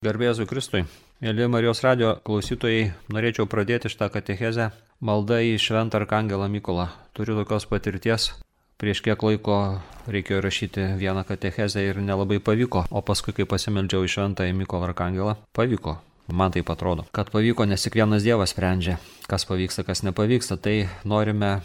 Garbėzui Kristui. Mėly Marijos radio klausytojai, norėčiau pradėti šitą katechezę maldą į Šventą Arkangelą Mykolą. Turiu tokios patirties. Prieš kiek laiko reikėjo rašyti vieną katechezę ir nelabai pavyko, o paskui, kai pasimeldžiau į Šventą į Mykolą Arkangelą, pavyko. Man tai atrodo, kad pavyko, nes tik vienas Dievas sprendžia, kas pavyksta, kas nepavyksta. Tai norime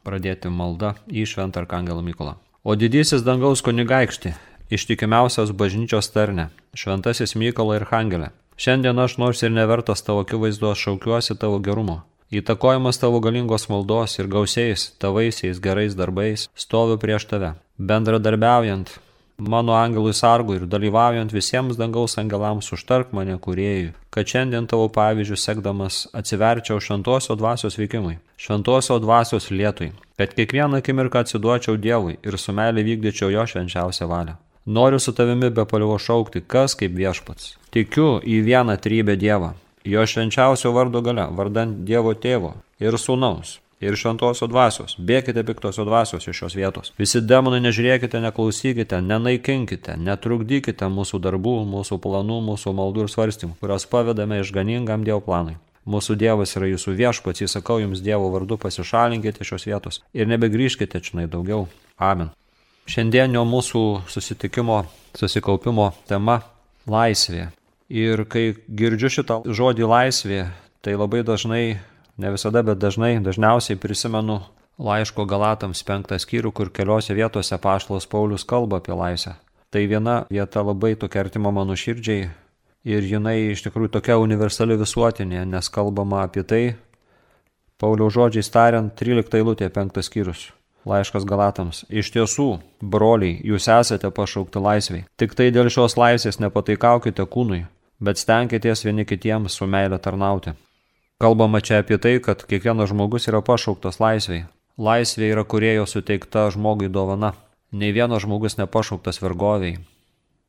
pradėti maldą į Šventą Arkangelą Mykolą. O didysis dangaus kunigaikšti, ištikimiausias bažnyčios tarne, šventasis Mykolo ir Hangelė. Šiandien aš nors ir nevertas tavo akivaizdos šaukiuosi tavo gerumo. Įtakojamas tavo galingos maldos ir gausiais tavaisiais gerais darbais stoviu prieš tave. Bendradarbiaujant mano angelui sargui ir dalyvaujant visiems dangaus angelams užtark mane kuriejui, kad šiandien tavo pavyzdžių sekdamas atsiverčiau šventosio dvasios veikimui, šventosio dvasios lietui, kad kiekvieną akimirką atsiduočiau Dievui ir su meilė vykdyčiau jo švenčiausią valią. Noriu su tavimi be paliuvo šaukti, kas kaip viešpats. Tikiu į vieną trybę Dievą, jo švenčiausio vardo gale, vardant Dievo tėvo ir sūnaus. Ir šventosio dvasios. Bėkite piktosio dvasios iš šios vietos. Visi demonai nežiūrėkite, neklausykite, nenaikinkite, netrukdykite mūsų darbų, mūsų planų, mūsų maldų ir svarstymų, kurios pavedame išganingam Dievo planui. Mūsų Dievas yra jūsų viešpats, įsakau jums Dievo vardu pasišalinkite šios vietos ir nebegrįžkite čia daugiau. Amen. Šiandienio mūsų susitikimo, susikaupimo tema - laisvė. Ir kai girdžiu šitą žodį laisvė, tai labai dažnai, ne visada, bet dažnai, dažniausiai prisimenu laiško Galatams penktą skyrių, kur keliose vietose Paštalas Paulius kalba apie laisvę. Tai viena vieta labai tokia artima mano širdžiai ir jinai iš tikrųjų tokia universali visuotinė, nes kalbama apie tai, Pauliaus žodžiais tariant, 13 eilutė penktas skyrius. Laiškas Galatams. Iš tiesų, broliai, jūs esate pašaukti laisviai. Tik tai dėl šios laisvės nepataikaukite kūnui, bet stenkitės vieni kitiems su meile tarnauti. Kalbama čia apie tai, kad kiekvienas žmogus yra pašauktas laisviai. Laisvė yra kurėjo suteikta žmogui dovana. Nei vienas žmogus nepašauktas vergoviai,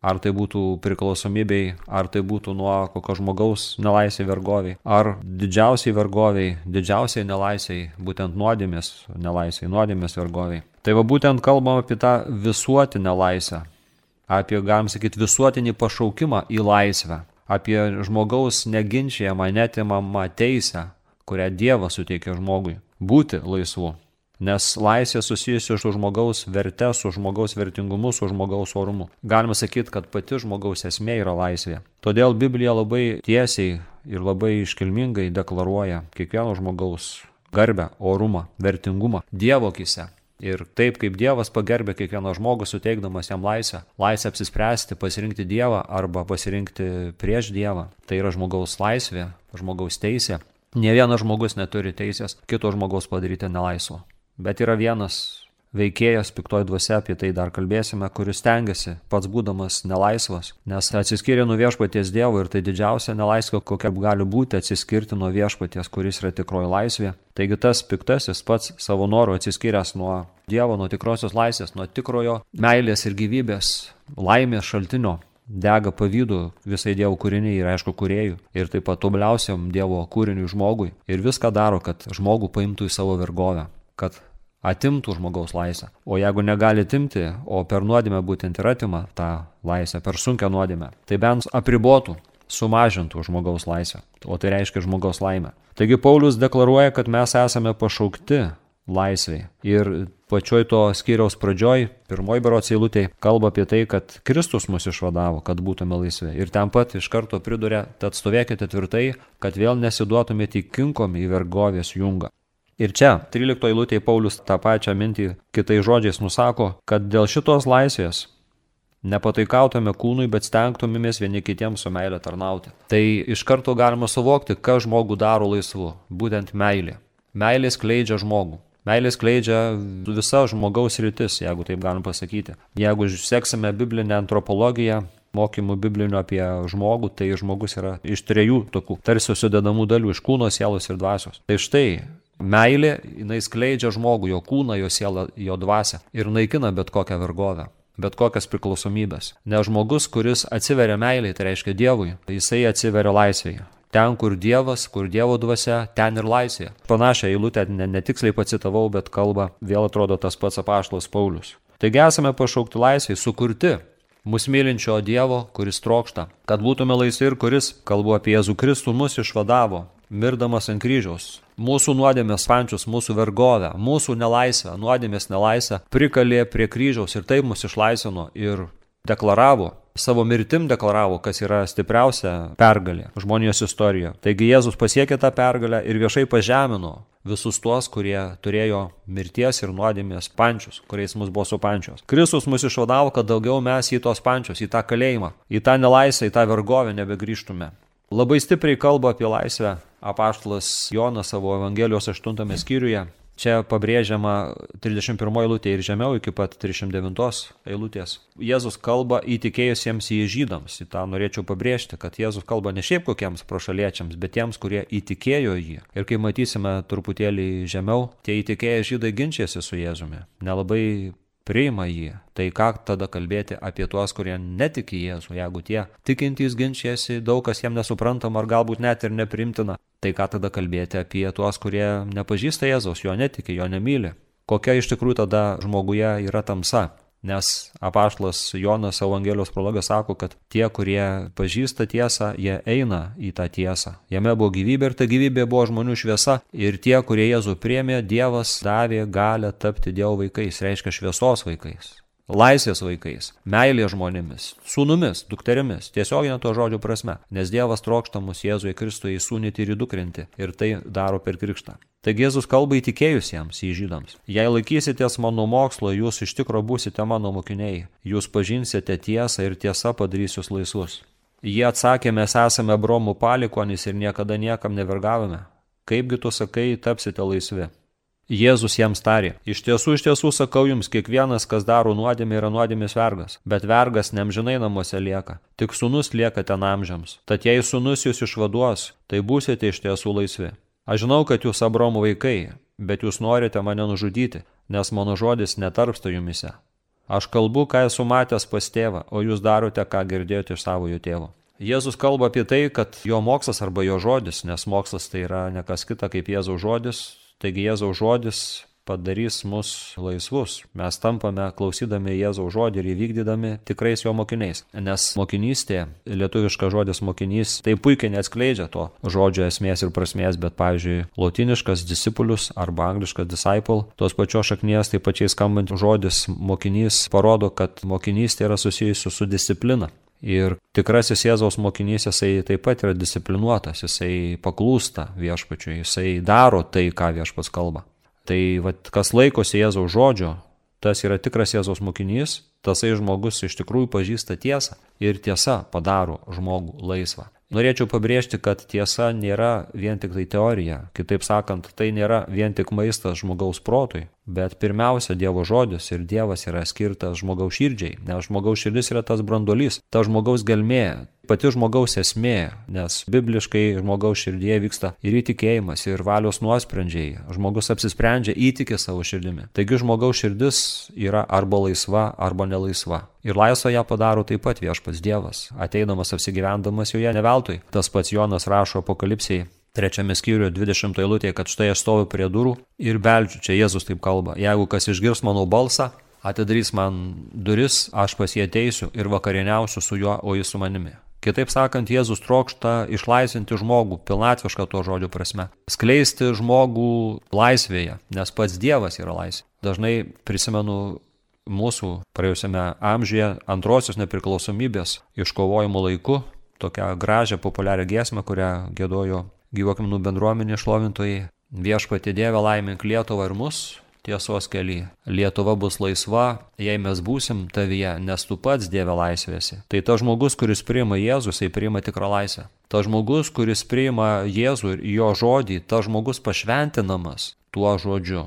Ar tai būtų priklausomybei, ar tai būtų nuo kokio žmogaus nelaisviai vergoviai, ar didžiausiai vergoviai, didžiausiai nelaisviai, būtent nuodėmės nelaisviai, nuodėmės vergoviai. Tai va būtent kalbam apie tą visuotinę laisvę, apie, galim sakyti, visuotinį pašaukimą į laisvę, apie žmogaus neginčiamą, netimamą teisę, kurią Dievas suteikia žmogui - būti laisvu. Nes laisvė susijusi su žmogaus verte, su žmogaus vertingumu, su žmogaus orumu. Galima sakyti, kad pati žmogaus esmė yra laisvė. Todėl Biblija labai tiesiai ir labai iškilmingai deklaruoja kiekvieno žmogaus garbę, orumą, vertingumą Dievo akise. Ir taip kaip Dievas pagerbė kiekvieną žmogų, suteikdamas jam laisvę, laisvę apsispręsti, pasirinkti Dievą arba pasirinkti prieš Dievą, tai yra žmogaus laisvė, žmogaus teisė. Ne vienas žmogus neturi teisės kito žmogaus padaryti nelaisvo. Bet yra vienas veikėjas piktoji dvasia, apie tai dar kalbėsime, kuris tengiasi, pats būdamas nelaisvas, nes atsiskiria nuo viešpaties Dievo ir tai didžiausia nelaisvė, kokia gali būti atsiskirti nuo viešpaties, kuris yra tikroji laisvė. Taigi tas piktasis pats savo noru atsiskyręs nuo Dievo, nuo tikrosios laisvės, nuo tikrojo meilės ir gyvybės, laimės šaltinio, dega pavydų visai Dievo kūriniai ir aišku kuriejų ir taip pat tobuliausiam Dievo kūriniui žmogui. Ir viską daro, kad žmogų paimtų į savo vergovę kad atimtų žmogaus laisvę. O jeigu negali atimti, o per nuodėmę būtent ir atima tą laisvę, per sunkę nuodėmę, tai bent apribotų, sumažintų žmogaus laisvę. O tai reiškia žmogaus laimę. Taigi Paulius deklaruoja, kad mes esame pašaukti laisviai. Ir pačioj to skyriaus pradžioj, pirmoji berots eilutė, kalba apie tai, kad Kristus mus išvadavo, kad būtume laisvi. Ir ten pat iš karto priduria, tad stovėkite tvirtai, kad vėl nesiduotumėte įkinkomi į vergovės jungą. Ir čia, 13 eilutėje Paulius tą pačią mintį kitais žodžiais nusako, kad dėl šitos laisvės nepataikautume kūnui, bet stengtumėmės vieni kitiems su meilė tarnauti. Tai iš karto galima suvokti, kas žmogų daro laisvu - būtent meilė. Meilė skleidžia žmogų. Meilė skleidžia visa žmogaus rytis, jeigu taip galim pasakyti. Jeigu seksime biblinę antropologiją, mokymų biblinių apie žmogų, tai žmogus yra iš trejų tokių tarsi sudedamų dalių - iš kūno, sielos ir dvasios. Tai štai Meilė, jinai skleidžia žmogų, jo kūną, jo sielą, jo dvasę ir naikina bet kokią vergovę, bet kokias priklausomybės. Nes žmogus, kuris atsiveria meiliai, tai reiškia Dievui, jisai atsiveria laisvėje. Ten, kur Dievas, kur Dievo dvasia, ten ir laisvė. Panašią eilutę ne, netiksliai pacitavau, bet kalba vėl atrodo tas pats apaštalas Paulius. Taigi esame pašaukti laisvėje, sukurti Mūsų mylinčio Dievo, kuris trokšta, kad būtume laisvi ir kuris, kalbu apie Jėzų Kristų, mus išvadavo, mirdamas ant kryžiaus. Mūsų nuodėmės pančius, mūsų vergovę, mūsų nelaisvę, nuodėmės nelaisvę prikalė prie kryžiaus ir taip mus išlaisvino ir deklaravo, savo mirtim deklaravo, kas yra stipriausia pergalė žmonijos istorijoje. Taigi Jėzus pasiekė tą pergalę ir viešai pažemino visus tuos, kurie turėjo mirties ir nuodėmės pančius, kuriais mus buvo supančios. Kristus mus išvadavo, kad daugiau mes į tos pančius, į tą kalėjimą, į tą nelaisvę, į tą vergovę nebegrįžtume. Labai stipriai kalba apie laisvę apaštalas Jonas savo Evangelijos 8 skyriuje. Čia pabrėžiama 31 eilutė ir žemiau iki pat 39 eilutės. Jėzus kalba įtikėjusiems į žydams. Į tą norėčiau pabrėžti, kad Jėzus kalba ne šiaip kokiems prošaliečiams, bet tiems, kurie įtikėjo jį. Ir kai matysime truputėlį žemiau, tie įtikėję žydai ginčiasi su Jėzumi. Nelabai priima jį, tai ką tada kalbėti apie tuos, kurie netiki Jėzų, jeigu tie tikintys ginčiasi, daug kas jiem nesuprantama ar galbūt net ir neprimtina, tai ką tada kalbėti apie tuos, kurie nepažįsta Jėzaus, jo netiki, jo nemyli. Kokia iš tikrųjų tada žmoguje yra tamsa? Nes apaštlas Jonas Evangelijos prologas sako, kad tie, kurie pažįsta tiesą, jie eina į tą tiesą. Jame buvo gyvybė ir ta gyvybė buvo žmonių šviesa. Ir tie, kurie Jėzų priemė, Dievas davė galę tapti Dievo vaikais, reiškia šviesos vaikais laisvės vaikais, meilė žmonėmis, sūnumis, dukterimis, tiesioginė to žodžio prasme, nes Dievas trokšta mus Jėzuje Kristuje įsūnyti ir įdukrinti ir tai daro per krikštą. Taigi Jėzus kalba įtikėjusiems į žydams. Jei laikysitės mano mokslo, jūs iš tikro būsite mano mokiniai, jūs pažinsite tiesą ir tiesa padarys jūs laisvus. Jie atsakė, mes esame bromų palikonys ir niekada niekam nevergavome. Kaipgi tu sakai, tapsite laisvi? Jėzus jiems tarė, iš tiesų, iš tiesų sakau jums, kiekvienas, kas daro nuodėmę, yra nuodėmės vergas, bet vergas nemžinai namuose lieka, tik sunus lieka ten amžiams. Tad jei sunus jūs išvaduos, tai būsite iš tiesų laisvi. Aš žinau, kad jūs Abromo vaikai, bet jūs norite mane nužudyti, nes mano žodis netarpsta jumise. Aš kalbu, ką esu matęs pas tėvą, o jūs darote, ką girdėjote iš savojo tėvo. Jėzus kalba apie tai, kad jo mokslas arba jo žodis, nes mokslas tai yra nekas kita kaip Jėzaus žodis, Taigi Jėzaus žodis padarys mus laisvus. Mes tampame klausydami Jėzaus žodį ir įvykdydami tikrais jo mokiniais. Nes mokinystė, lietuviškas žodis mokinys, tai puikiai neatskleidžia to žodžio esmės ir prasmės, bet, pavyzdžiui, lotiniškas discipulius arba angliškas disciple, tos pačios šaknies, tai pačiai skambant žodis mokinys parodo, kad mokinystė yra susijusi su disciplina. Ir tikrasis Jėzaus mokinys, jisai taip pat yra disciplinuotas, jisai paklūsta viešpačiui, jisai daro tai, ką viešpats kalba. Tai vat, kas laikosi Jėzaus žodžio, tas yra tikras Jėzaus mokinys, tasai žmogus iš tikrųjų pažįsta tiesą ir tiesa padaro žmogų laisvą. Norėčiau pabrėžti, kad tiesa nėra vien tik tai teorija, kitaip sakant, tai nėra vien tik maistas žmogaus protui, bet pirmiausia Dievo žodis ir Dievas yra skirtas žmogaus širdžiai, nes žmogaus širdis yra tas brandolys, ta žmogaus gelmė, pati žmogaus esmė, nes bibliškai žmogaus širdyje vyksta ir įtikėjimas, ir valios nuosprendžiai. Žmogus apsisprendžia įtikė savo širdimi. Taigi žmogaus širdis yra arba laisva, arba nelaisva. Ir laisvą ją padaro taip pat viešpats Dievas, ateidamas apsigyvendamas joje neveltui. Tas pats Jonas rašo apokalipsiai trečiame skyriuje 20 eilutėje, kad štai aš stoviu prie durų ir beldžiu, čia Jėzus taip kalba, jeigu kas išgirs mano balsą, atidarys man duris, aš pas jį ateisiu ir vakarieniausiu su juo, o jis su manimi. Kitaip sakant, Jėzus trokšta išlaisvinti žmogų, pilnatvišką to žodžio prasme. Skleisti žmogų laisvėje, nes pats Dievas yra laisvė. Dažnai prisimenu mūsų praėjusiame amžiuje antrosios nepriklausomybės iškovojimo laiku tokią gražią populiarią giesmę, kurią gėdojo gyvokminų bendruomenė šlovintojai. Viešpati Dieve laimink Lietuvą ir mus, tiesos keli. Lietuva bus laisva, jei mes būsim tavyje, nes tu pats Dieve laisvėsi. Tai ta žmogus, kuris priima Jėzų, jisai priima tikrą laisvę. Ta žmogus, kuris priima Jėzų ir jo žodį, ta žmogus pašventinamas tuo žodžiu.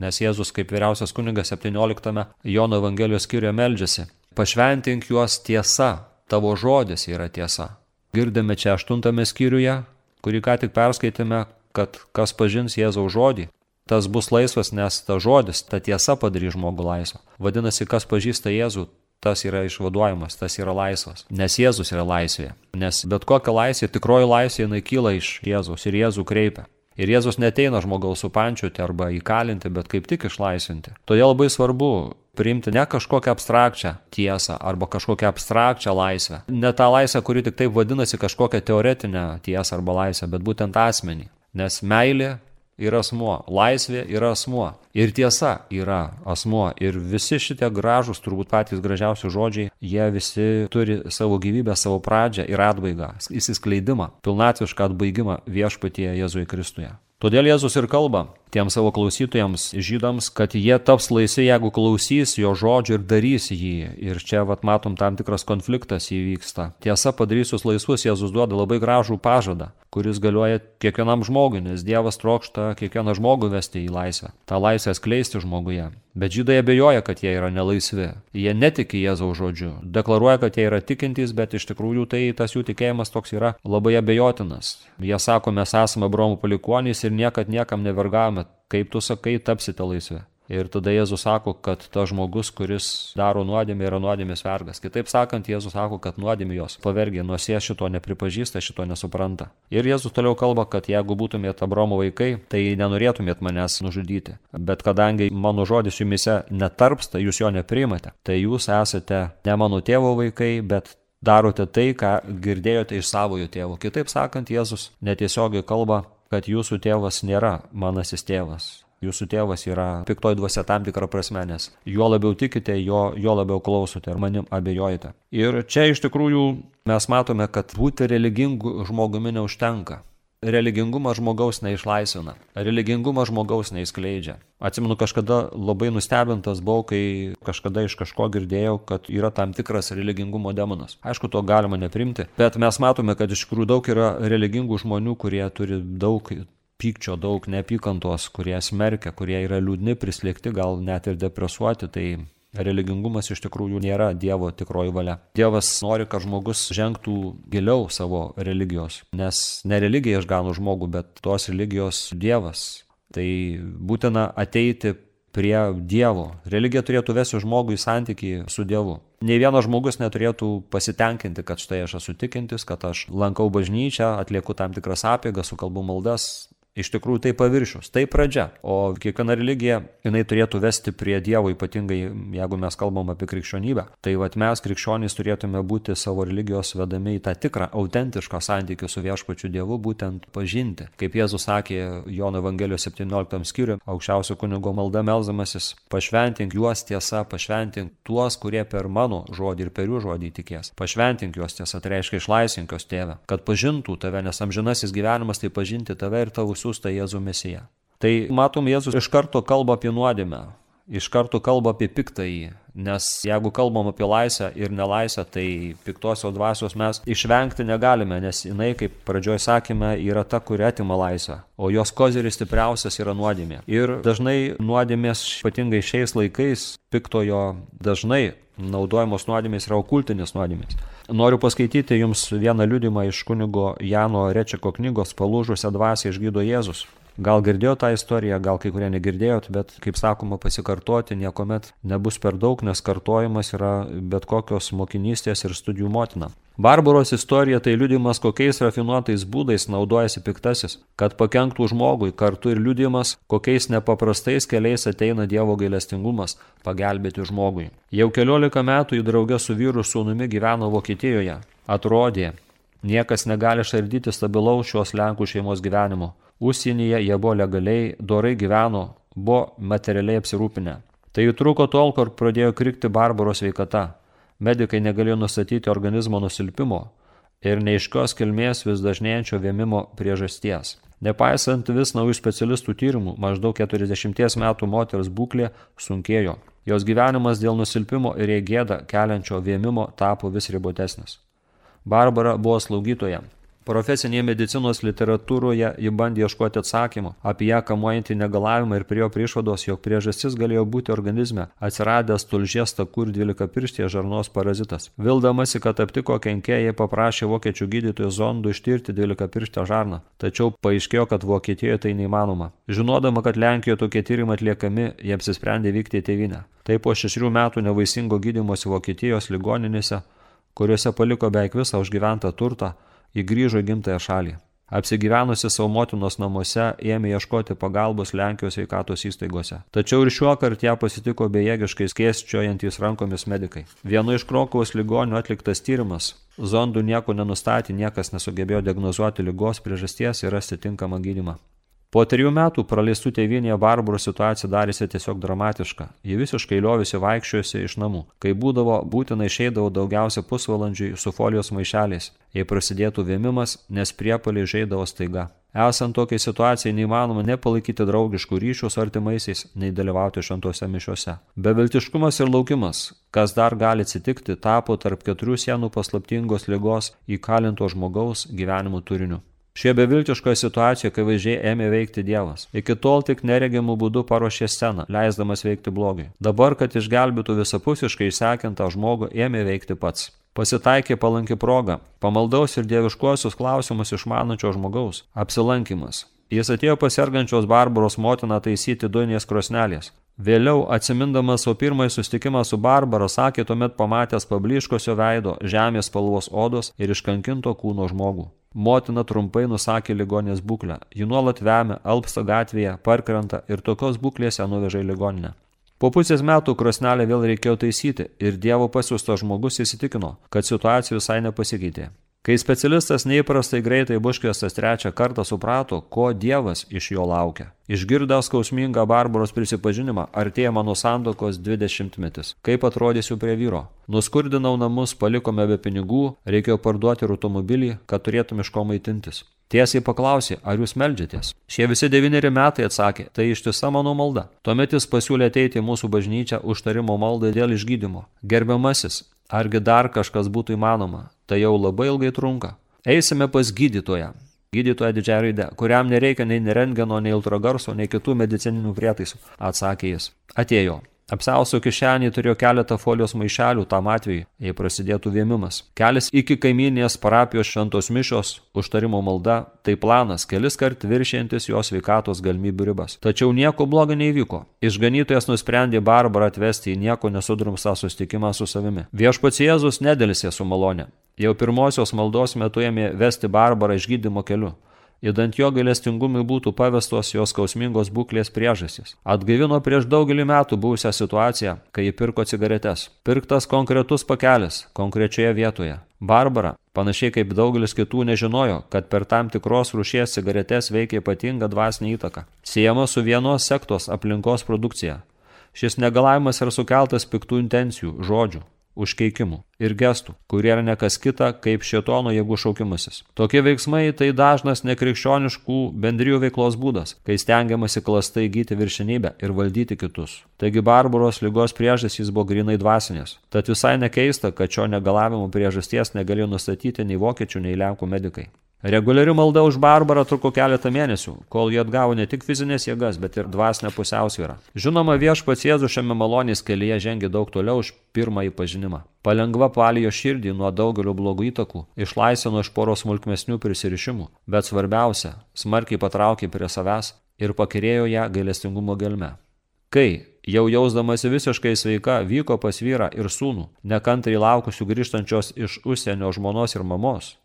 Nes Jėzus kaip vyriausias kunigas 17 Jono Evangelijos skyriuje meldžiasi. Pašventink juos tiesa, tavo žodis yra tiesa. Girdime čia 8 skyriuje, kurį ką tik perskaitėme, kad kas pažins Jėzaus žodį, tas bus laisvas, nes ta žodis, ta tiesa padarys žmogų laisvą. Vadinasi, kas pažįsta Jėzų, tas yra išvaduojamas, tas yra laisvas. Nes Jėzus yra laisvė. Nes bet kokia laisvė, tikroji laisvė, jinai kyla iš Jėzus ir Jėzų kreipia. Ir Jėzus neteina žmogaus supančiuoti arba įkalinti, bet kaip tik išlaisvinti. Todėl labai svarbu priimti ne kažkokią abstrakčią tiesą arba kažkokią abstrakčią laisvę. Ne tą laisvę, kuri tik taip vadinasi kažkokią teoretinę tiesą arba laisvę, bet būtent asmenį. Nes meilė yra asmuo, laisvė yra asmuo ir tiesa yra asmuo. Ir visi šitie gražus, turbūt patys gražiausi žodžiai, jie visi turi savo gyvybę, savo pradžią ir atbaigą, įsiskleidimą, pilnatvišką atbaigimą viešpatyje Jėzuje Kristuje. Todėl Jėzus ir kalba tiems savo klausytojams, žydams, kad jie taps laisvi, jeigu klausys jo žodžio ir darys jį. Ir čia vat matom tam tikras konfliktas įvyksta. Tiesa, padarysius laisvus, Jėzus duoda labai gražų pažadą, kuris galioja kiekvienam žmogui, nes Dievas trokšta kiekvieną žmogų vesti į laisvę. Ta laisvę skleisti žmoguje. Bet žydai abejoja, kad jie yra nelaisvi. Jie netiki Jėzaus žodžiu. Deklaruoja, kad jie yra tikintys, bet iš tikrųjų tai tas jų tikėjimas toks yra labai abejotinas. Jie sako, mes esame Abraomo palikonys ir niekad niekam nevergavome. Kaip tu sakai, tapsite laisvi. Ir tada Jėzus sako, kad tas žmogus, kuris daro nuodėmę, yra nuodėmės vergas. Kitaip sakant, Jėzus sako, kad nuodėmė jos pavergia, nors jie šito nepripažįsta, šito nesupranta. Ir Jėzus toliau kalba, kad jeigu būtumėt Abromo vaikai, tai nenorėtumėt manęs nužudyti. Bet kadangi mano žodis jumise netarpsta, jūs jo neprimate, tai jūs esate ne mano tėvo vaikai, bet darote tai, ką girdėjote iš savojo tėvo. Kitaip sakant, Jėzus netiesiogiai kalba, kad jūsų tėvas nėra manasis tėvas Jūsų tėvas yra piktoji dvasia tam tikrą prasme, nes juo labiau tikite, jo, jo labiau klausote ir manim abejojate. Ir čia iš tikrųjų mes matome, kad būti religingu žmogumi neužtenka. Religingumas žmogaus neišlaisvina, religingumas žmogaus neįskleidžia. Atsimenu, kažkada labai nustebintas buvau, kai kažkada iš kažko girdėjau, kad yra tam tikras religingumo demonas. Aišku, to galima neprimti, bet mes matome, kad iš tikrųjų daug yra religingų žmonių, kurie turi daug pykčio, daug neapykantos, kurie smerkia, kurie yra liūdni, prislėgti, gal net ir depresuoti, tai religingumas iš tikrųjų nėra Dievo tikroji valia. Dievas nori, kad žmogus žengtų giliau savo religijos, nes ne religija išgano žmogų, bet tos religijos Dievas. Tai būtina ateiti prie Dievo. Religija turėtų vesti žmogų į santykį su Dievu. Ne vienas žmogus neturėtų pasitenkinti, kad štai aš esu tikintis, kad aš lankau bažnyčią, atlieku tam tikras apėgas, sukalbu maldas, Iš tikrųjų tai paviršius, tai pradžia, o kiekviena religija, jinai turėtų vesti prie Dievo, ypatingai jeigu mes kalbam apie krikščionybę. Tai vad mes krikščionys turėtume būti savo religijos vedami į tą tikrą, autentišką santykių su viešpačiu Dievu, būtent pažinti. Kaip Jėzus sakė Jono Evangelijos 17 skyriui, aukščiausio kunigo malda melzamasis, pašventink juos tiesa, pašventink tuos, kurie per mano žodį ir per jų žodį tikės. Pašventink juos tiesa, tai reiškia išlaisvink juos tėvę, kad pažintų tave, nes amžinasis gyvenimas tai pažinti tave ir tavo siūstą Jėzų Mesiją. Tai matom, Jėzus iš karto kalba apie nuodėmę, iš karto kalba apie piktąjį, nes jeigu kalbam apie laisvę ir nelaisvę, tai piktosios dvasios mes išvengti negalime, nes jinai, kaip pradžioj sakėme, yra ta, kuri atima laisvę, o jos kozeris stipriausias yra nuodėmė. Ir dažnai nuodėmės, ypatingai šiais laikais, piktojo dažnai naudojamos nuodėmės yra okultinės nuodėmės. Noriu paskaityti jums vieną liudimą iš kunigo Jano Rečeko knygos Palūžusią dvasę išgydo Jėzus. Gal girdėjot tą istoriją, gal kai kurie negirdėjot, bet kaip sakoma, pasikartoti niekuomet nebus per daug, nes kartojimas yra bet kokios mokinystės ir studijų motina. Barbaros istorija tai liudimas, kokiais rafinuotais būdais naudojasi piktasis, kad pakenktų žmogui, kartu ir liudimas, kokiais nepaprastais keliais ateina Dievo gailestingumas pagelbėti žmogui. Jau keliolika metų į draugę su vyru sūnumi gyveno Vokietijoje. Atrodė, niekas negali šardyti stabilaus šios Lenkų šeimos gyvenimo. Užsienyje jie buvo legaliai, dorai gyveno, buvo materialiai apsirūpinę. Tai jų truko tol, kol pradėjo krikti Barbaros veikata. Medikai negalėjo nustatyti organizmo nusilpimo ir neiškios kilmės vis dažnėjančio vėmimo priežasties. Nepaisant vis naujų specialistų tyrimų, maždaug 40 metų moters būklė sunkėjo. Jos gyvenimas dėl nusilpimo ir įgėdą keliančio vėmimo tapo vis ribotesnis. Barbara buvo slaugytoja, Profesinėje medicinos literatūroje ji bandė ieškoti atsakymų apie ją kamuojantį negalavimą ir prie jo priešvados, jog priežastis galėjo būti organizme atsiradęs tulžies takų ir dvylikapirštė žarnos parazitas. Vildamasi, kad aptiko kenkėjai, paprašė vokiečių gydytojų zondų ištirti dvylikapirštę žarną, tačiau paaiškėjo, kad Vokietijoje tai neįmanoma. Žinodama, kad Lenkijoje tokie tyrimai atliekami, jie apsisprendė vykti į tėvynę. Tai po šešių metų nevaisingo gydymosi Vokietijos ligoninėse, kuriuose paliko beveik visą užgyventą turtą, Ji grįžo į gimtąją šalį. Apsigyvenusi savo motinos namuose ėmė ieškoti pagalbos Lenkijos sveikatos įstaigose. Tačiau ir šiuo kartu ją pasitiko bejėgiškai skėsčiojantys rankomis medikai. Vienu iš Krokuvos ligonių atliktas tyrimas. Zondų nieko nenustatė, niekas nesugebėjo diagnozuoti lygos priežasties ir rasti tinkamą gydimą. Po trijų metų praleistų tėvynėje Barbarų situacija darėsi tiesiog dramatiška. Ji visiškai liovėsi vaikščiojusi iš namų. Kai būdavo, būtinai išeidavo daugiausia pusvalandžiui su folijos maišeliais, jei prasidėtų vėmimas, nes priepaliai žaidavo staiga. Esant tokiai situacijai neįmanoma nepalaikyti draugiškų ryšių su artimaisiais, nei dalyvauti šventose mišiuose. Beviltiškumas ir laukimas, kas dar gali atsitikti, tapo tarp keturių sienų paslaptingos lygos įkalinto žmogaus gyvenimo turiniu. Šie beviltiškoje situacijoje, kai vaizdžiai ėmė veikti Dievas. Iki tol tik neregimų būdų paruošė sceną, leisdamas veikti blogiui. Dabar, kad išgelbėtų visapusiškai išsekintą žmogų, ėmė veikti pats. Pasitaikė palanki proga, pamaldaus ir dieviškuosius klausimus išmanančio žmogaus - apsilankimas. Jis atėjo pasirgančios Barbaros motiną taisyti duinės krosnelės. Vėliau, atsimindamas savo pirmąjį susitikimą su Barbara, sakė tuomet pamatęs pabliškosio veido, žemės spalvos odos ir iškankinto kūno žmogų. Motina trumpai nusakė ligonės būklę. Ji nuolat vemia, alpsta gatvėje, parkrenta ir tokios būklės ją nuveža į ligoninę. Po pusės metų krosnelę vėl reikėjo taisyti ir Dievo pasiūstas žmogus įsitikino, kad situacija visai nepasikeitė. Kai specialistas neįprastai greitai buškviestas trečią kartą suprato, ko Dievas iš jo laukia. Išgirdęs skausmingą Barbaros prisipažinimą, artėja mano sandokos 20 metis. Kaip atrodysiu prie vyro? Nuskurdinau namus, palikome be pinigų, reikėjo parduoti ir automobilį, kad turėtum iš ko maitintis. Tiesiai paklausė, ar jūs melžiatės. Šie visi devyneri metai atsakė, tai ištisa mano malda. Tuomet jis pasiūlė ateiti į mūsų bažnyčią užtarimo maldą dėl išgydymo. Gerbiamasis, argi dar kažkas būtų įmanoma? Tai jau labai ilgai trunka. Eisime pas gydytoją. Gydytoja didžiąją raidę, kuriam nereikia nei rentgeno, nei ultragarso, nei kitų medicininių prietaisų, atsakė jis. Atėjo. Apsiauso kišenį turėjo keletą folijos maišelių tam atveju, jei prasidėtų vėmimas. Kelias iki kaiminės parapijos šventos mišios, užtarimo malda - tai planas, kelis kart viršiantis jos veikatos galimybių ribas. Tačiau nieko blogo neįvyko. Išganytojas nusprendė Barbarą atvesti į nieko nesudrumstą susitikimą su savimi. Viešpats Jėzus nedėlisė su malonė. Jau pirmosios maldos metu ėmė vesti Barbarą išgydymo keliu. Įdant jo gailestingumui būtų pavestos jos skausmingos būklės priežastys. Atgaivino prieš daugelį metų buvusią situaciją, kai ji pirko cigaretes. Pirktas konkretus pakelis, konkrečioje vietoje. Barbara, panašiai kaip daugelis kitų, nežinojo, kad per tam tikros rušies cigaretes veikia ypatinga dvasinė įtaka. Siejama su vienos sektos aplinkos produkcija. Šis negalavimas yra sukeltas piktų intencijų, žodžių, užkeikimų ir gestų, kurie yra nekas kita kaip šietono jėgų šaukimasis. Tokie veiksmai tai dažnas nekrikščioniškų bendrijų veiklos būdas, kai stengiamasi klastai įgyti viršinybę ir valdyti kitus. Taigi barbaros lygos priežastys buvo grinai dvasinės. Tad visai nekeista, kad šio negalavimo priežasties negalėjo nustatyti nei vokiečių, nei lenkų medikai. Reguliari malda už barbarą truko keletą mėnesių, kol jie atgavo ne tik fizinės jėgas, bet ir dvasinę pusiausvyrą. Žinoma, viešpats Jėzus šiame malonės kelyje žengė daug toliau už pirmąjį pažinimą. Palengva palijo širdį nuo daugelio blogų įtakų, išlaisvino iš poros smulkmesnių prisirišimų, bet svarbiausia, smarkiai patraukė prie savęs ir pakirėjo ją gailestingumo gelme. Kai, jau jausdamasi visiškai sveika, vyko pas vyrą ir sūnų, nekantriai laukusių grįžtančios iš užsienio žmonos ir mamos,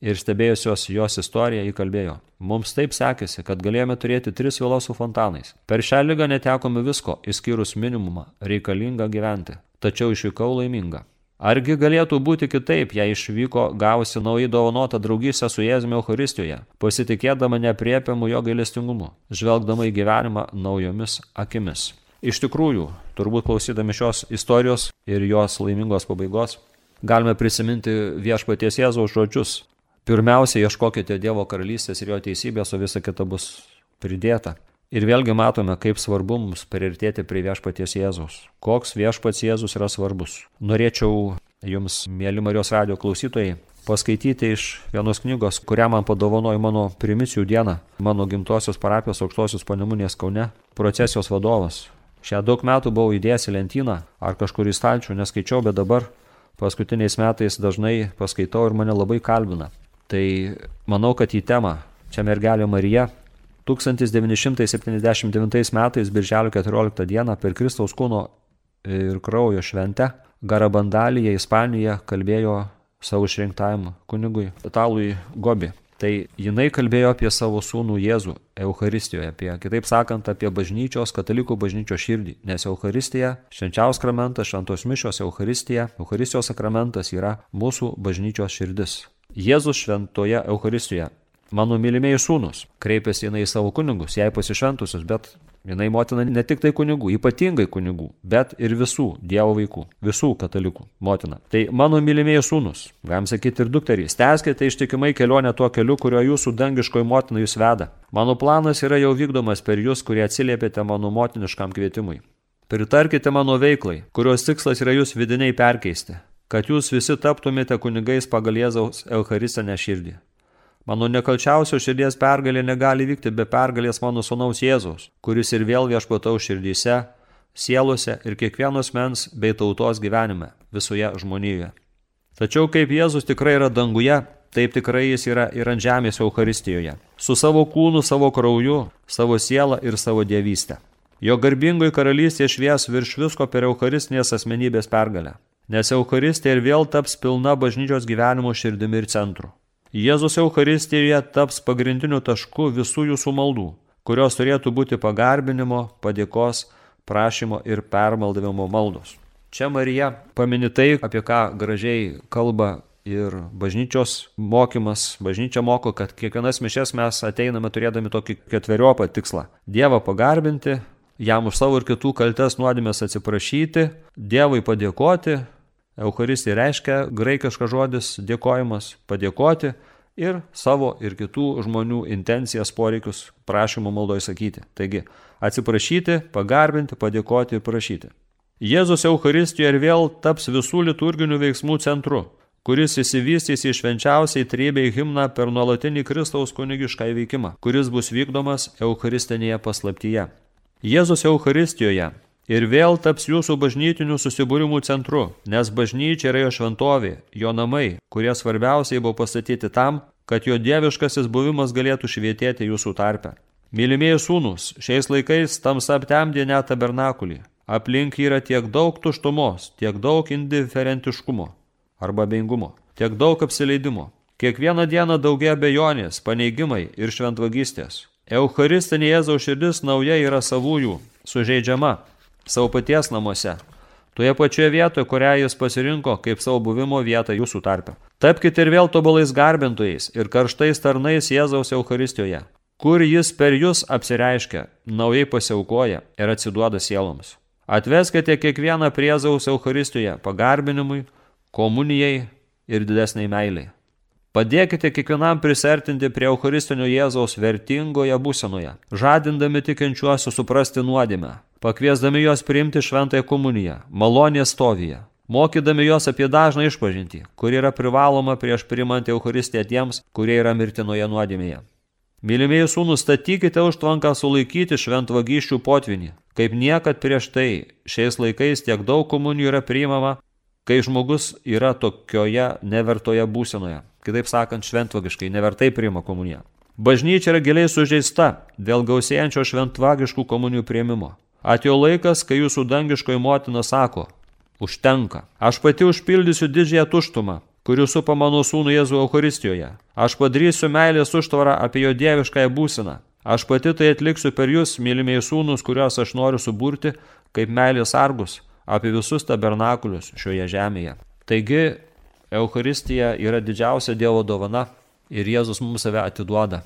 ir stebėjusios jos istoriją įkalbėjo. Mums taip sekėsi, kad galėjome turėti tris vilas su fontanais. Per šią lygą netekome visko, išskyrus minimumą reikalingą gyventi. Tačiau išvykau laiminga. Argi galėtų būti kitaip, jei išvyko gavusi naujai dovanotą draugystę su Jėzumi Euharistijoje, pasitikėdama nepriepiamu jo gailestingumu, žvelgdama į gyvenimą naujomis akimis. Iš tikrųjų, turbūt klausydami šios istorijos ir jos laimingos pabaigos, galime prisiminti viešpaties Jėzaus žodžius, Pirmiausia, ieškokite Dievo karalystės ir jo teisybės, o visa kita bus pridėta. Ir vėlgi matome, kaip svarbu mums priartėti prie viešpaties Jėzaus. Koks viešpats Jėzus yra svarbus. Norėčiau jums, mėly Marijos radio klausytojai, paskaityti iš vienos knygos, kurią man padovanojo mano primicijų dieną, mano gimtosios parapijos aukštosios panemunės Kaune, procesijos vadovas. Šią daug metų buvau įdėjęs į lentyną ar kažkur į stalčių, neskaičiau, bet dabar paskutiniais metais dažnai paskaitau ir mane labai kalbina. Tai manau, kad į temą čia mergelė Marija 1979 metais, birželio 14 dieną, per Kristaus kūno ir kraujo šventę, Garabandalyje, Ispanijoje, kalbėjo savo išrinktajam kunigui Italui Gobi. Tai jinai kalbėjo apie savo sūnų Jėzų Euharistijoje, apie, kitaip sakant, apie bažnyčios, katalikų bažnyčios širdį. Nes Euharistija, švenčiaus sakramentas, šventos mišios Euharistija, Euharistijos sakramentas yra mūsų bažnyčios širdis. Jėzus šventoje Euharistijoje. Mano mylimieji sūnus kreipėsi jinai į savo kunigus, jai pasišventusius, bet Jinai motina ne tik tai kunigų, ypatingai kunigų, bet ir visų Dievo vaikų, visų katalikų motina. Tai mano mylimieji sūnus, galim sakyti ir dukterys, tęskite ištikimai kelionę tuo keliu, kurio jūsų dangiškoji motina jūs veda. Mano planas yra jau vykdomas per jūs, kurie atsiliepėte mano motiniškam kvietimui. Pritarkite mano veiklai, kurios tikslas yra jūs vidiniai perkeisti, kad jūs visi taptumėte kunigais pagal Jėzaus Eucharistinę širdį. Mano nekalčiausio širdies pergalė negali vykti be pergalės mano sunaus Jėzaus, kuris ir vėl viešpatau širdyse, sielose ir kiekvienos mens bei tautos gyvenime visoje žmonijoje. Tačiau kaip Jėzus tikrai yra danguje, taip tikrai jis yra ir ant žemės Euharistijoje, su savo kūnu, savo krauju, savo siela ir savo dievystę. Jo garbingoji karalystė švies virš visko per Eucharistinės asmenybės pergalę, nes Eucharistija ir vėl taps pilna bažnyčios gyvenimo širdimi ir centru. Jėzus Eucharistijoje taps pagrindiniu tašku visų jūsų maldų, kurios turėtų būti pagarbinimo, padėkos, prašymo ir permaldavimo maldos. Čia Marija pamini tai, apie ką gražiai kalba ir bažnyčios mokymas. Bažnyčia moko, kad kiekvienas mišes mes ateiname turėdami tokį ketveriopą tikslą. Dievą pagarbinti, jam už savo ir kitų kaltes nuodėmės atsiprašyti, Dievui padėkoti, Eucharistija reiškia graikiškas žodis dėkojimas, padėkoti ir savo ir kitų žmonių intencijas, poreikius prašymų maldoje sakyti. Taigi, atsiprašyti, pagarbinti, padėkoti ir prašyti. Jėzus Eucharistijoje ir vėl taps visų liturginių veiksmų centru, kuris įsivystys į švenčiausiai trybei himną per nuolatinį Kristaus kunigišką įveikimą, kuris bus vykdomas Eucharistinėje paslaptyje. Jėzus Eucharistijoje ir vėl taps jūsų bažnytinių susibūrimų centru, nes bažnyčia yra jo šventovė, jo namai, kurie svarbiausiai buvo pastatyti tam, kad jo dieviškasis buvimas galėtų švietėti jūsų tarpe. Mylimieji sūnus, šiais laikais tamsa aptemdė net tabernakulį. Aplink yra tiek daug tuštumos, tiek daug indiferentiškumo arba beingumo, tiek daug apsileidimo. Kiekvieną dieną daugia bejonės, paneigimai ir šventvagystės. Eucharistinė Jėzaus širdis nauja yra savųjų, sužeidžiama, savo paties namuose, toje pačioje vietoje, kurią jis pasirinko kaip savo buvimo vietą jūsų tarpe. Tapkite ir vėl tobulais garbintojais ir karštais tarnais Jėzaus Euharistijoje, kur jis per jūs apsireiškia, naujai pasiaukoja ir atsiduoda sieloms. Atveskite kiekvieną priezaus Euharistijoje pagarbinimui, komunijai ir didesniai meiliai. Padėkite kiekvienam prisertinti prie Eucharistinio Jėzaus vertingoje būsenoje, žadindami tikinčiuosius suprasti nuodėmę, pakviesdami juos priimti šventąją komuniją, malonė stovyje, mokydami juos apie dažną išpažintį, kuri yra privaloma prieš priimant Eucharistiją tiems, kurie yra mirtinoje nuodėmėje. Mylimieji sūnus, statykite užtvanką sulaikyti šventvagyščių potvinį, kaip niekad prieš tai šiais laikais tiek daug komunijų yra priimama, kai žmogus yra tokioje nevertoje būsenoje, kitaip sakant, šventvagiškai nevertai priima komuniją. Bažnyčia yra giliai sužeista dėl gausėjančio šventvagiškų komunijų prieimimo. Atėjo laikas, kai jūsų dangiškoji motina sako, užtenka. Aš pati užpildysiu didžiąją tuštumą, kuri supa mano sūnų Jėzų Eucharistijoje. Aš padarysiu meilės užtvarą apie jo dieviškąją būseną. Aš pati tai atliksiu per jūs, mylimieji sūnus, kuriuos aš noriu suburti, kaip meilės argus, apie visus tabernakulius šioje žemėje. Taigi, Eucharistija yra didžiausia Dievo dovana ir Jėzus mums save atiduoda.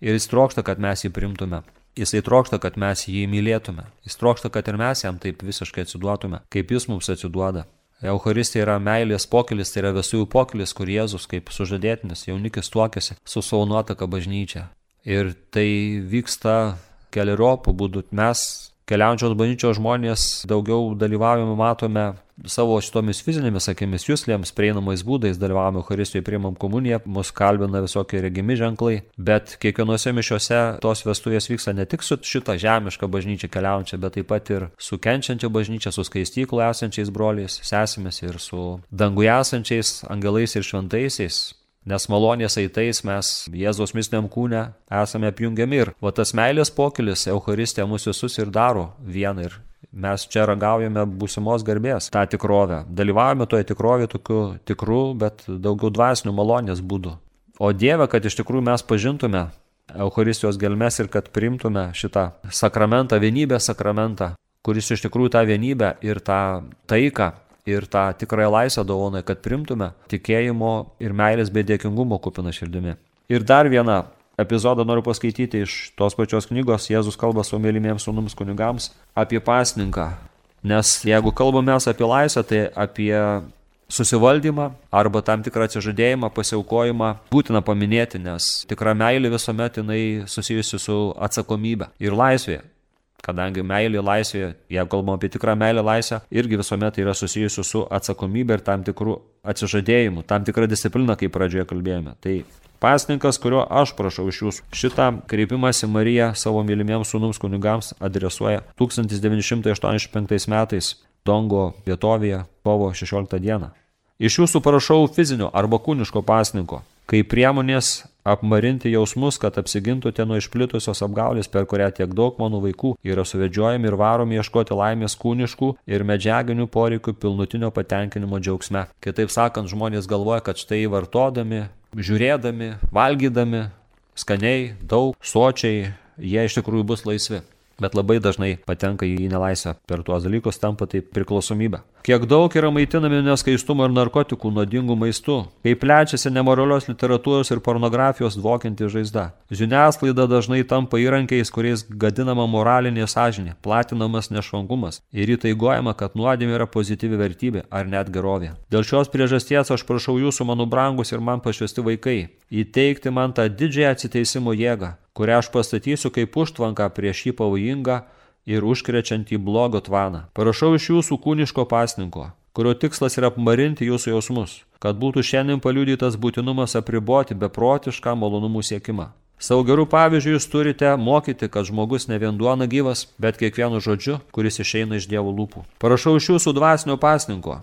Ir jis trokšta, kad mes jį primtume. Jisai trokšta, kad mes jį mylėtume. Jis trokšta, kad ir mes jam taip visiškai atsiduotume, kaip jis mums atsiduoda. Eucharistija yra meilės pokelis, tai yra visų pokelis, kur Jėzus kaip sužadėtinis jaunikis tuokėsi su savo nuotaka bažnyčia. Ir tai vyksta keliariopų būdų. Mes keliaujančios bažnyčios žmonės daugiau dalyvaujame, matome savo šitomis fizinėmis akimis, jūslėms, prieinamais būdais dalyvavome Eucharistijoje, priimam komuniją, mus kalbina visokie regimi ženklai, bet kiekvienose mišiose tos vestuvės vyksta ne tik su šitą žemišką bažnyčią keliaujančią, bet taip pat ir su kenčiančia bažnyčia, su skaistyklu esančiais broliais, sesėmis ir su danguje esančiais angelais ir šventaisiais. Nes malonės eitais mes Jėzaus mistiniam kūne esame apjungiami ir va tas meilės pokylis Euharistija mūsų visus ir daro vieną ir mes čia ragaujame būsimos garbės tą tikrovę. Dalyvaujame toje tikrovėje tokiu tikru, bet daugiau dvasinių malonės būdų. O Dieve, kad iš tikrųjų mes pažintume Eucharistijos gelmes ir kad primtume šitą sakramentą, vienybės sakramentą, kuris iš tikrųjų tą vienybę ir tą taiką ir tą tikrąją laisvę dovonai, kad primtume tikėjimo ir meilės bei dėkingumo kupiną širdimi. Ir dar vieną epizodą noriu paskaityti iš tos pačios knygos Jėzus kalba savo mylimiems sunums kunigams apie pasninką. Nes jeigu kalbame apie laisvę, tai apie susivaldymą arba tam tikrą atsižadėjimą, pasiaukojimą būtina paminėti, nes tikra meilė visuomet jinai susijusi su atsakomybė ir laisvė. Kadangi meilė laisvė, jeigu kalbam apie tikrą meilę laisvę, irgi visuomet yra susijusi su atsakomybė ir tam tikrų atsižadėjimų, tam tikrą discipliną, kaip pradžioje kalbėjome. Tai Pasninkas, kurio aš prašau iš jūsų. Šitą kreipimąsi Marija savo mylimiems sūnums kunigams adresuoja 1985 metais Dongo vietovėje kovo 16 dieną. Iš jūsų prašau fizinio arba kūniško pasninko, kaip priemonės apmarinti jausmus, kad apsigintumėte nuo išplitusios apgaulės, per kurią tiek daug mano vaikų yra suvedžiojami ir varomi ieškoti laimės kūniškų ir medžiaginių poreikių pilnutinio patenkinimo džiaugsme. Kitaip sakant, žmonės galvoja, kad štai vartodami žiūrėdami, valgydami, skaniai, daug, sočiai, jie iš tikrųjų bus laisvi bet labai dažnai patenka į nelaisvę. Per tuos dalykus tampa tai priklausomybė. Kiek daug yra maitinami neskaistumo ir narkotikų nuodingų maistų, kaip plečiasi nemoralios literatūros ir pornografijos dvokianti žaizda. Žiniasklaida dažnai tampa įrankiais, kuriais gadinama moralinė sąžinė, platinamas nešvangumas ir įtaigojama, kad nuodėmė yra pozityvi vertybė ar net gerovė. Dėl šios priežasties aš prašau jūsų, mano brangus ir man pašvesti vaikai, įteikti man tą didžiąją atsiteisimo jėgą, kurią aš pastatysiu kaip užtvanką prieš jį pavojingą ir užkrečiantį blogo tvaną. Parašau iš jūsų kūniško pasninko, kurio tikslas yra apmarinti jūsų jausmus, kad būtų šiandien paliudytas būtinumas apriboti beprotišką malonumų siekimą. Savo gerų pavyzdžių jūs turite mokyti, kad žmogus ne vien duona gyvas, bet kiekvienu žodžiu, kuris išeina iš Dievo lūpų. Parašau iš jūsų dvasinio pasninko,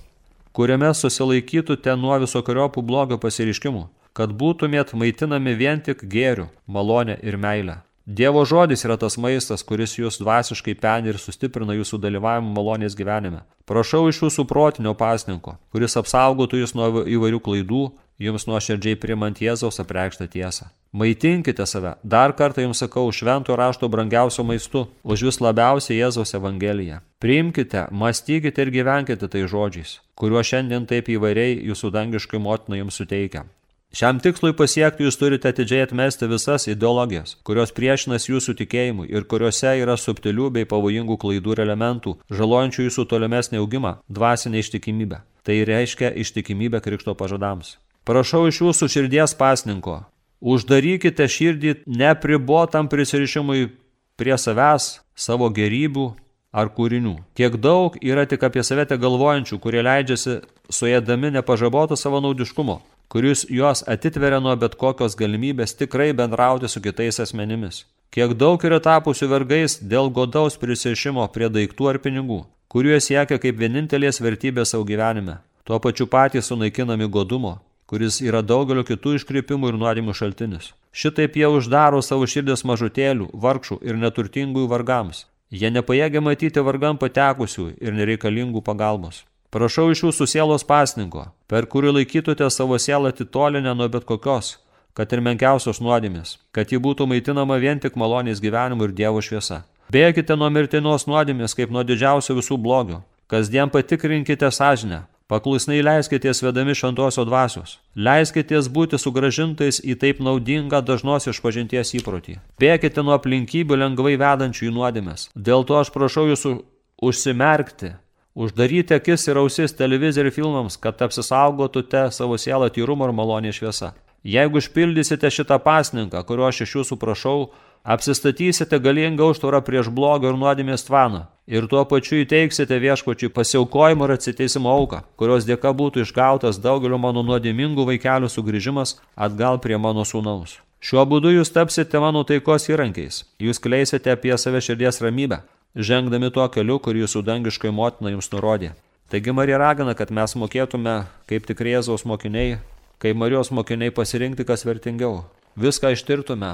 kuriame susilaikytumėte nuo visokiojopų blogio pasiriškimų, kad būtumėt maitinami vien tik gėriu, malonė ir meilė. Dievo žodis yra tas maistas, kuris jūs dvasiškai peni ir sustiprina jūsų dalyvavimą malonės gyvenime. Prašau iš jūsų protinio pasninko, kuris apsaugotų jūs nuo įvairių klaidų, jums nuoširdžiai primant Jėzaus apreikštą tiesą. Maitinkite save, dar kartą jums sakau, švento rašto brangiausio maistu, už jūs labiausiai Jėzaus Evangeliją. Priimkite, mąstykite ir gyvenkite tai žodžiais, kuriuo šiandien taip įvairiai jūsų dangiškai motina jums suteikia. Šiam tikslui pasiekti jūs turite atidžiai atmesti visas ideologijas, kurios priešinas jūsų tikėjimui ir kuriuose yra subtilių bei pavojingų klaidų ir elementų, žalojančių jūsų tolimesnį augimą, dvasinę ištikimybę. Tai reiškia ištikimybę Krikšto pažadams. Prašau iš jūsų širdies pasninko, uždarykite širdį nepribotam prisirišimui prie savęs, savo gerybių ar kūrinių. Kiek daug yra tik apie save galvojančių, kurie leidžiasi suėdami nepažaboto savo naudiškumo, kuris juos atitveria nuo bet kokios galimybės tikrai bendrauti su kitais asmenimis. Kiek daug yra tapusių vergais dėl godaus prisėšimo prie daiktų ar pinigų, kuriuos siekia kaip vienintelės vertybės savo gyvenime. Tuo pačiu patys sunaikinami godumo, kuris yra daugelio kitų iškreipimų ir nuodimų šaltinis. Šitaip jie uždaro savo širdis mažutėlių, vargšų ir neturtingųjų vargams. Jie nepajėgia matyti vargam patekusių ir nereikalingų pagalbos. Prašau iš jūsų sielos pasninko, per kurį laikytumėte savo sielą atitolinę nuo bet kokios, kad ir menkiausios nuodėmės, kad ji būtų maitinama vien tik malonės gyvenimu ir Dievo šviesa. Bėkite nuo mirtinos nuodėmės kaip nuo didžiausio visų blogių. Kasdien patikrinkite sąžinę, paklusnai leiskitės vedami šventosio dvasios. Leiskitės būti sugražintais į taip naudingą dažnos išpažinties įprotį. Bėkite nuo aplinkybių lengvai vedančių į nuodėmės. Dėl to aš prašau jūsų užsimerkti Uždaryti akis ir ausis televizorių filmams, kad apsisaugotumėte savo sielą tyrumo ir malonė šviesa. Jeigu išpildysite šitą pasninką, kurio aš iš jūsų prašau, apsistatysite galingą užtvarą prieš blogą ir nuodėmės tvaną ir tuo pačiu įteiksite viešpačiui pasiaukojimo ir atsiteisimo auką, kurios dėka būtų išgautas daugelio mano nuodėmingų vaikelių sugrįžimas atgal prie mano sūnaus. Šiuo būdu jūs tapsite mano taikos įrankiais, jūs kleisite apie save širdies ramybę, žengdami tuo keliu, kurį jūsų dangiškai motina jums nurodė. Taigi Marija ragina, kad mes mokėtume, kaip tik Jėzaus mokiniai, kaip Marijos mokiniai pasirinkti, kas vertingiau. Viską ištirtume,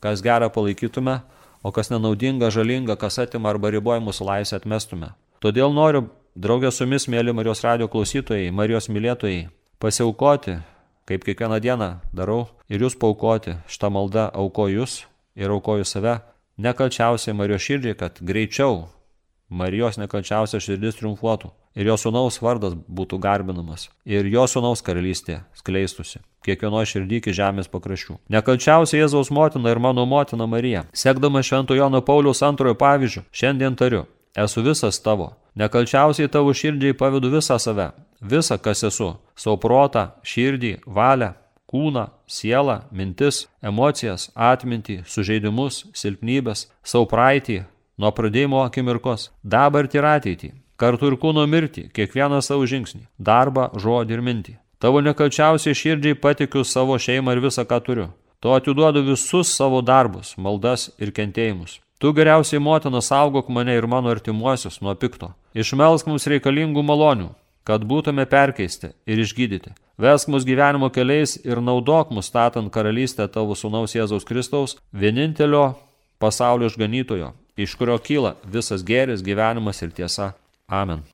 kas gerą palaikytume, o kas nenaudinga, žalinga, kas atima arba riboja mūsų laisvę atmestume. Todėl noriu, draugė su jumis, mėly Marijos radio klausytojai, Marijos mylėtojai, pasiaukoti kaip kiekvieną dieną darau, ir jūs paukoti, šitą maldą aukoju jūs ir aukoju save, nekalčiausiai Marijos širdžiai, kad greičiau Marijos nekalčiausia širdis triumfuotų ir jo sunaus vardas būtų garbinamas ir jo sunaus karalystė skleistusi kiekvienoje širdį iki žemės pakraščių. Nekalčiausia Jėzaus motina ir mano motina Marija. Sekdama Švento Jono Pauliaus antrojo pavyzdžių, šiandien tariu, esu visas tavo. Nekalčiausiai tavo širdžiai pavedu visą save, visą, kas esu - savo protą, širdį, valią, kūną, sielą, mintis, emocijas, atmintį, sužeidimus, silpnybės, savo praeitį, nuo pradėjimo akimirkos, dabartį ir ateitį, kartu ir kūno mirtį, kiekvieną savo žingsnį, darbą, žodį ir mintį. Tavo nekalčiausiai širdžiai patikiu savo šeimą ir visą, ką turiu. To atiduodu visus savo darbus, maldas ir kentėjimus. Tu geriausiai motina saugok mane ir mano artimuosius nuo pikto. Išmelsk mums reikalingų malonių, kad būtume perkeisti ir išgydyti. Vesk mus gyvenimo keliais ir naudok mus statant karalystę tavo sunaus Jėzaus Kristaus, vienintelio pasaulio išganytojo, iš kurio kyla visas gėris, gyvenimas ir tiesa. Amen.